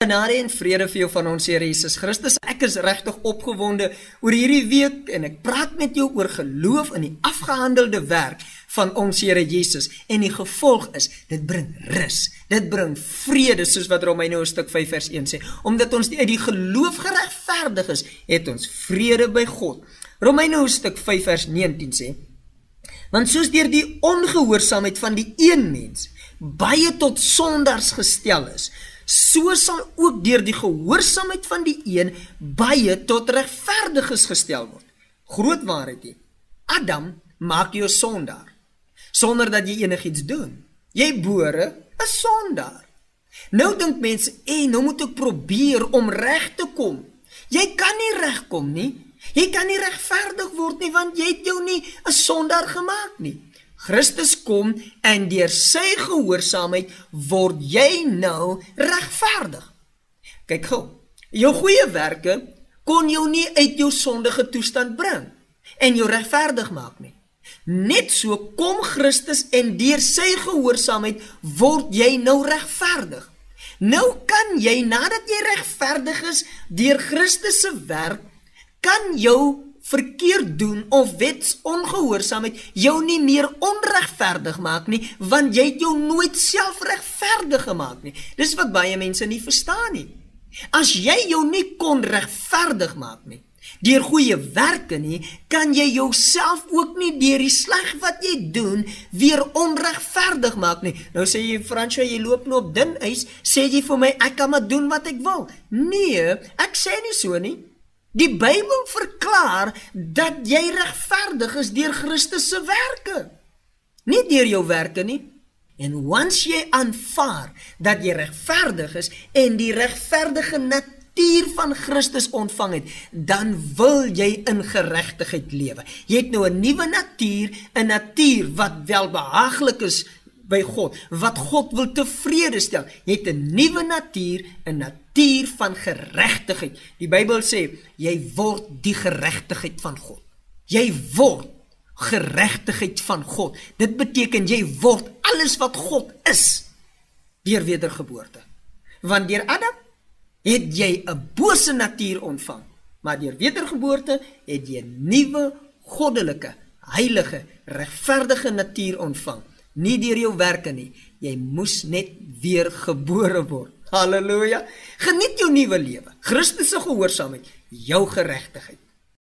Genade en vrede vir jou van ons Here Jesus Christus. Ek is regtig opgewonde oor hierdie week en ek praat met jou oor geloof in die afgehandelde werk van ons Here Jesus en die gevolg is dit bring rus. Dit bring vrede soos wat Romeine hoofstuk 5 vers 1 sê. Omdat ons uit die geloof geregverdig is, het ons vrede by God. Romeine hoofstuk 5 vers 19 sê: Want soos deur die ongehoorsaamheid van die een mens baie tot sondaars gestel is, so sal ook deur die gehoorsaamheid van die een baie tot regverdiges gestel word. Groot waarheid hier. Adam maak jou sondaar sonder dat jy enigiets doen. Jy bore 'n sondaar. Nou dink mense, "Ey, nou moet ek probeer om reg te kom." Jy kan nie regkom nie. Jy kan nie regverdig word nie want jy het jou nie 'n sondaar gemaak nie. Christus kom en deur sy gehoorsaamheid word jy nou regverdig. Kyk gou. Jou goeie werke kon jou nie uit jou sondige toestand bring en jou regverdig maak nie. Net so kom Christus en deur sy gehoorsaamheid word jy nou regverdig. Nou kan jy nadat jy regverdig is deur Christus se werk, kan jou verkeerd doen of wetsongehoorsaamheid jou nie meer onregverdig maak nie want jy het jou nooit self regverdig gemaak nie. Dis wat baie mense nie verstaan nie. As jy jou nie kon regverdig maak nie deur goeie werke nie kan jy jouself ook nie deur die sleg wat jy doen weer onregverdig maak nie. Nou sê jy Fransjo jy loop nou op dun ys sê jy vir my ek kan maar doen wat ek wil. Nee ek sê nie so nie Die Bybel verklaar dat jy regverdig is deur Christus se werke. Nie deur jou werke nie. En once jy aanvaar dat jy regverdig is en die regverdige natuur van Christus ontvang het, dan wil jy in geregtigheid lewe. Jy het nou 'n nuwe natuur, 'n natuur wat welbehaaglik is by God, wat God wil tevrede stel. Jy het 'n nuwe natuur, 'n natuur van geregtigheid. Die Bybel sê jy word die geregtigheid van God. Jy word geregtigheid van God. Dit beteken jy word alles wat God is deur wedergeboorte. Want deur Adam het jy 'n bose natuur ontvang, maar deur wedergeboorte het jy 'n nuwe goddelike, heilige, regverdige natuur ontvang nie deur jou werke nie. Jy moes net weer gebore word. Halleluja. Geniet jou nuwe lewe. Christus se gehoorsaamheid, jou geregtigheid.